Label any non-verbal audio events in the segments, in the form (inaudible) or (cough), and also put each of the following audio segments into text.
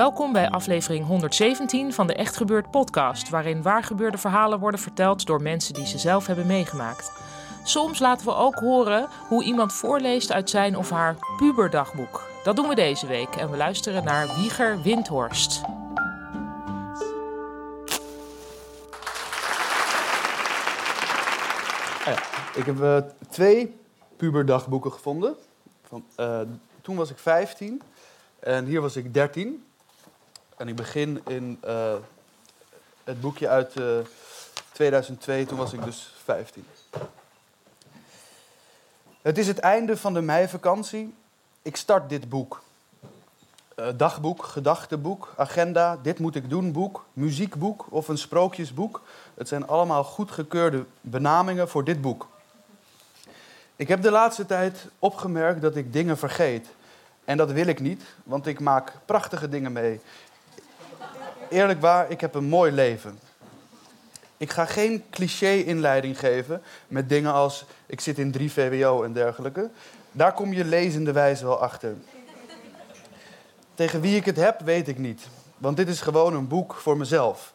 Welkom bij aflevering 117 van de Echt Gebeurd podcast, waarin waargebeurde verhalen worden verteld door mensen die ze zelf hebben meegemaakt. Soms laten we ook horen hoe iemand voorleest uit zijn of haar puberdagboek. Dat doen we deze week en we luisteren naar Wieger Windhorst. Ah ik heb eh, twee puberdagboeken gevonden. Van, eh, toen was ik 15 en hier was ik 13. En ik begin in eh, het boekje uit eh, 2002, toen was ik dus 15. Het is het einde van de meivakantie. Ik start dit boek. Eh, dagboek, gedachtenboek, agenda, dit moet ik doen boek, muziekboek of een sprookjesboek. Het zijn allemaal goedgekeurde benamingen voor dit boek. Ik heb de laatste tijd opgemerkt dat ik dingen vergeet. En dat wil ik niet, want ik maak prachtige dingen mee. Eerlijk waar, ik heb een mooi leven. Ik ga geen cliché-inleiding geven met dingen als ik zit in 3 VWO en dergelijke. Daar kom je lezende wijze wel achter. Tegen wie ik het heb, weet ik niet. Want dit is gewoon een boek voor mezelf.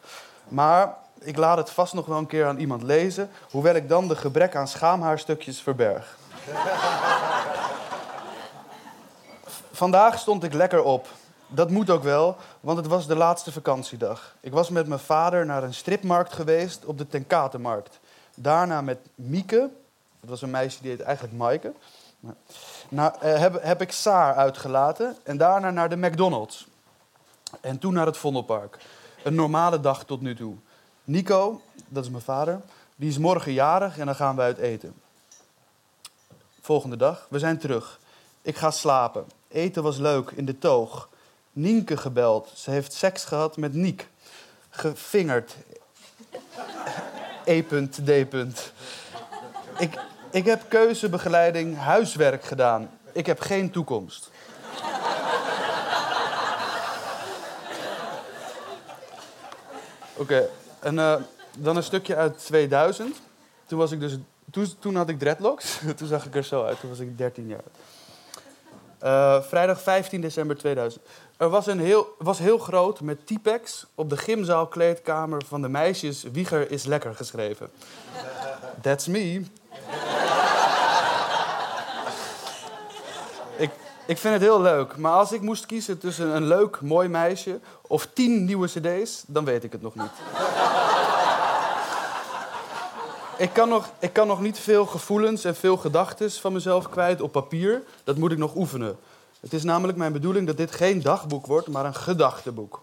Maar ik laat het vast nog wel een keer aan iemand lezen, hoewel ik dan de gebrek aan schaamhaarstukjes verberg. (laughs) Vandaag stond ik lekker op. Dat moet ook wel, want het was de laatste vakantiedag. Ik was met mijn vader naar een stripmarkt geweest op de Tenkatenmarkt. Daarna met Mieke, dat was een meisje die heet eigenlijk Maaike. Nou, heb, heb ik Saar uitgelaten en daarna naar de McDonald's. En toen naar het Vondelpark. Een normale dag tot nu toe. Nico, dat is mijn vader, die is morgen jarig en dan gaan we uit eten. Volgende dag, we zijn terug. Ik ga slapen. Eten was leuk in de toog. Nienke gebeld. Ze heeft seks gehad met Niek. Gevingerd. E.D. Ik, ik heb keuzebegeleiding huiswerk gedaan. Ik heb geen toekomst. Oké, en eh, dan een stukje uit 2000. Toen, was ik dus, toen, toen had ik dreadlocks. (laughs) toen zag ik er zo uit. Toen was ik 13 jaar. Eh, vrijdag 15 december 2000. Er was, een heel, was heel groot met T-Pex op de gymzaalkleedkamer van de meisjes Wieger is lekker geschreven. That's me. ik, ik vind het heel leuk, maar als ik moest kiezen tussen een leuk, mooi meisje of tien nieuwe cd's, dan weet ik het nog niet. Ik kan, nog, ik kan nog niet veel gevoelens en veel gedachten van mezelf kwijt op papier. Dat moet ik nog oefenen. Het is namelijk mijn bedoeling dat dit geen dagboek wordt, maar een gedachtenboek.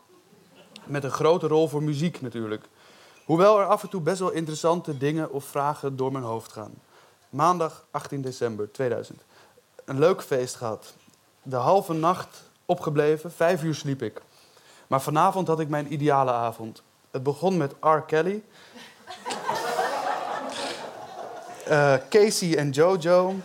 Met een grote rol voor muziek natuurlijk. Hoewel er af en toe best wel interessante dingen of vragen door mijn hoofd gaan. Maandag 18 december 2000. Een leuk feest gehad. De halve nacht opgebleven, vijf uur sliep ik. Maar vanavond had ik mijn ideale avond. Het begon met R. Kelly. Eh, Casey en Jojo.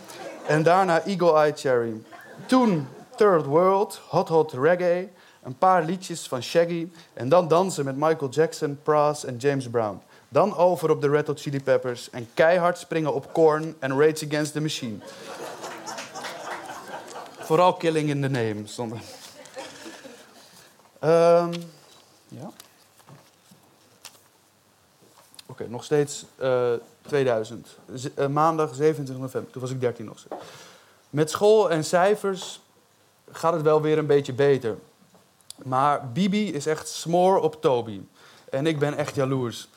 En daarna Eagle Eye Cherry. Toen Third World, Hot Hot Reggae. Een paar liedjes van Shaggy. En dan dansen met Michael Jackson, Pras en James Brown. Dan over op de Red Hot Chili Peppers. En keihard springen op Korn en Rage Against the Machine. Vooral Killing in the Name stond er. Ehm, ja. Oké, nog steeds eh, 2000. Z- eh, maandag 27 november. Toen was ik 13 nog. Met school en cijfers gaat het wel weer een beetje beter. Maar Bibi is echt smoor op Toby. En ik ben echt jaloers.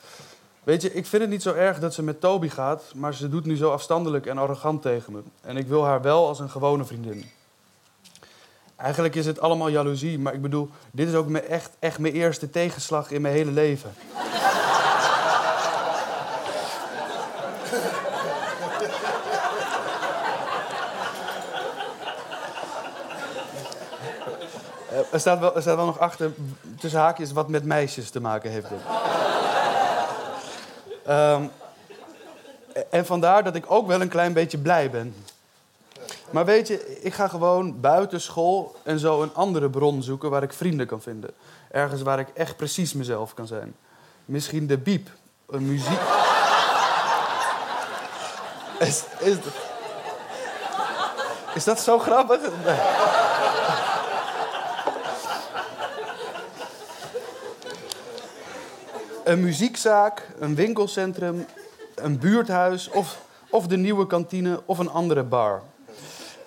Weet je, ik vind het niet zo erg dat ze met Toby gaat, maar ze doet nu zo afstandelijk en arrogant tegen me. En ik wil haar wel als een gewone vriendin. Eigenlijk is het allemaal jaloezie, maar ik bedoel, dit is ook mijn echt, echt mijn eerste tegenslag in mijn hele leven. Er staat, wel, er staat wel nog achter, tussen haakjes, wat met meisjes te maken heeft. Ehm, en vandaar dat ik ook wel een klein beetje blij ben. Maar weet je, ik ga gewoon buiten school en zo een andere bron zoeken waar ik vrienden kan vinden. Ergens waar ik echt precies mezelf kan zijn. Misschien de biep, een muziek. (laughs) Is, is, is dat zo grappig? Een muziekzaak, een winkelcentrum, een buurthuis of, of de nieuwe kantine of een andere bar.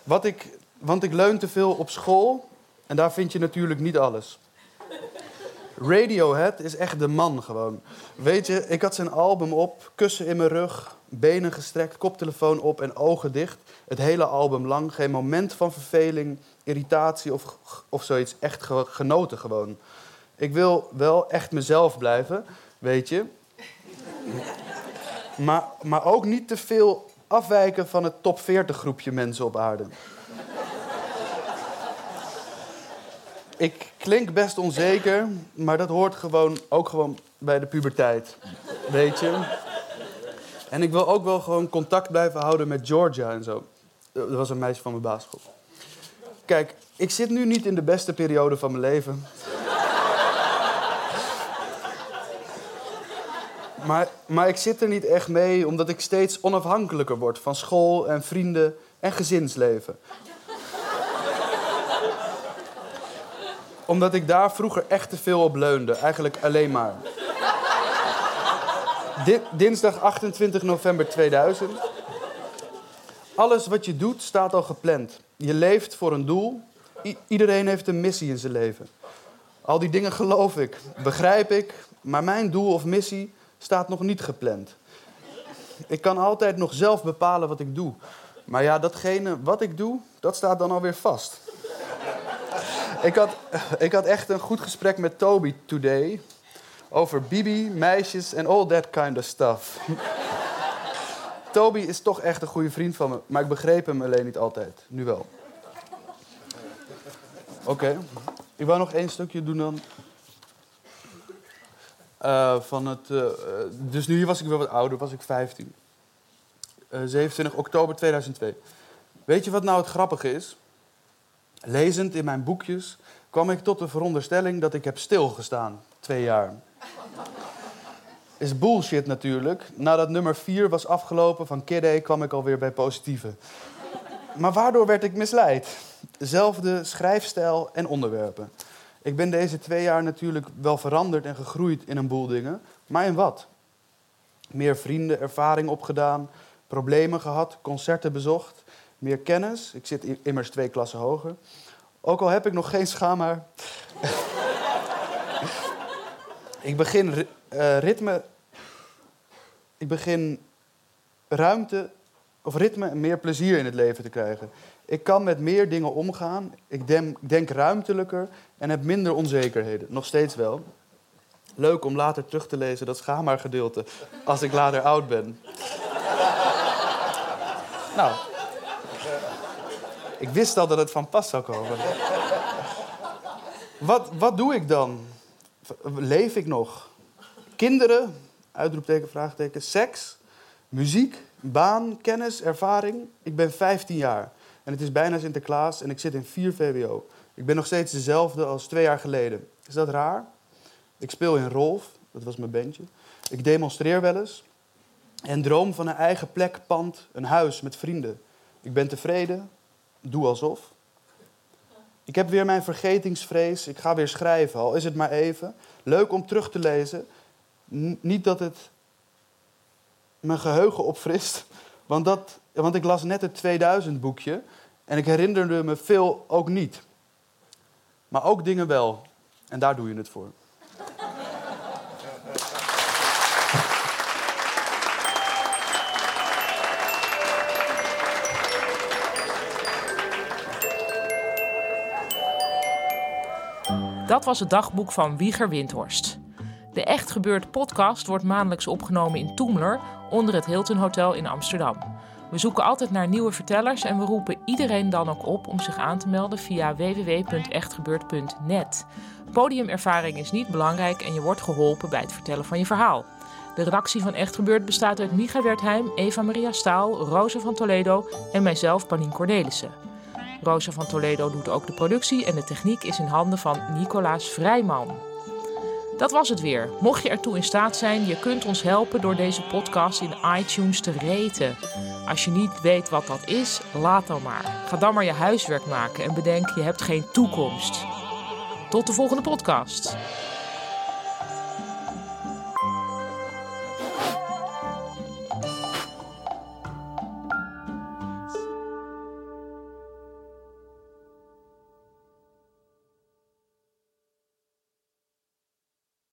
Wat ik, want ik leun te veel op school en daar vind je natuurlijk niet alles. Radiohead is echt de man gewoon. Weet je, ik had zijn album op, kussen in mijn rug, benen gestrekt, koptelefoon op en ogen dicht. Het hele album lang, geen moment van verveling, irritatie of, of zoiets. Echt ge- genoten gewoon. Ik wil wel echt mezelf blijven, weet je. Maar, maar ook niet te veel afwijken van het top 40 groepje mensen op aarde. Ik klink best onzeker, maar dat hoort gewoon, ook gewoon bij de puberteit. Weet je? En ik wil ook wel gewoon contact blijven houden met Georgia en zo. Dat was een meisje van mijn basisschool. Kijk, ik zit nu niet in de beste periode van mijn leven. Maar, maar ik zit er niet echt mee omdat ik steeds onafhankelijker word van school en vrienden en gezinsleven. Omdat ik daar vroeger echt te veel op leunde. Eigenlijk alleen maar. Di- dinsdag 28 november 2000. Alles wat je doet staat al gepland. Je leeft voor een doel. Iedereen heeft een missie in zijn leven. Al die dingen geloof ik, begrijp ik, maar mijn doel of missie staat nog niet gepland. Ik kan altijd nog zelf bepalen wat ik doe. Maar ja, datgene wat ik doe, dat staat dan alweer vast. Ik had, ik had echt een goed gesprek met Toby today. Over Bibi, meisjes en all that kind of stuff. Toby is toch echt een goede vriend van me, maar ik begreep hem alleen niet altijd. Nu wel. Oké. Ik wou nog één stukje doen dan. Eh, van het, eh, eh, dus nu was ik wel wat ouder, was ik 15. Eh, 27 oktober 2002. Weet je wat nou het grappige is? Lezend in mijn boekjes kwam ik tot de veronderstelling dat ik heb stilgestaan. Twee jaar. Is bullshit natuurlijk. Nadat nummer 4 was afgelopen van Kid A kwam ik alweer bij positieve. Maar waardoor werd ik misleid? Zelfde schrijfstijl en onderwerpen. Ik ben deze twee jaar natuurlijk wel veranderd en gegroeid in een boel dingen. Maar in wat? Meer vrienden, ervaring opgedaan, problemen gehad, concerten bezocht, meer kennis. Ik zit immers twee klassen hoger. Ook al heb ik nog geen schaamhaar. (laughs) ik begin eh, ritme. Ik begin ruimte of ritme en meer plezier in het leven te krijgen. Ik kan met meer dingen omgaan. Ik denk, denk ruimtelijker en heb minder onzekerheden. Nog steeds wel. Leuk om later terug te lezen dat schaamhaargedeelte als ik later oud ben. nou, ik wist al dat het van pas zou komen. Wat, wat doe ik dan? Leef ik nog? Kinderen? Uitroepteken, vraagteken. Seks? Muziek? Baan? Kennis? Ervaring? Ik ben 15 jaar. En het is bijna Sinterklaas en ik zit in 4 VWO. Ik ben nog steeds dezelfde als twee jaar geleden. Is dat raar? Ik speel in Rolf, dat was mijn bandje. Ik demonstreer wel eens. En droom van een eigen plek, pand, een huis met vrienden. Ik ben tevreden, doe alsof. Ik heb weer mijn vergetingsvrees. Ik ga weer schrijven, al is het maar even. Leuk om terug te lezen. Niet dat het mijn geheugen opfrist. Want, dat, want ik las net het 2000-boekje en ik herinnerde me veel ook niet. Maar ook dingen wel. En daar doe je het voor. Dat was het dagboek van Wieger Windhorst. De Echt Gebeurd podcast wordt maandelijks opgenomen in Toemler onder het Hilton Hotel in Amsterdam. We zoeken altijd naar nieuwe vertellers en we roepen iedereen dan ook op om zich aan te melden via www.echtgebeurd.net. Podiumervaring is niet belangrijk en je wordt geholpen bij het vertellen van je verhaal. De redactie van Echt Gebeurd bestaat uit Micha Wertheim, Eva Maria Staal, Rosa van Toledo en mijzelf, Panien Cornelissen. Rosa van Toledo doet ook de productie en de techniek is in handen van Nicolaas Vrijman. Dat was het weer. Mocht je ertoe in staat zijn, je kunt ons helpen door deze podcast in iTunes te reten. Als je niet weet wat dat is, laat dan maar. Ga dan maar je huiswerk maken en bedenk je hebt geen toekomst. Tot de volgende podcast.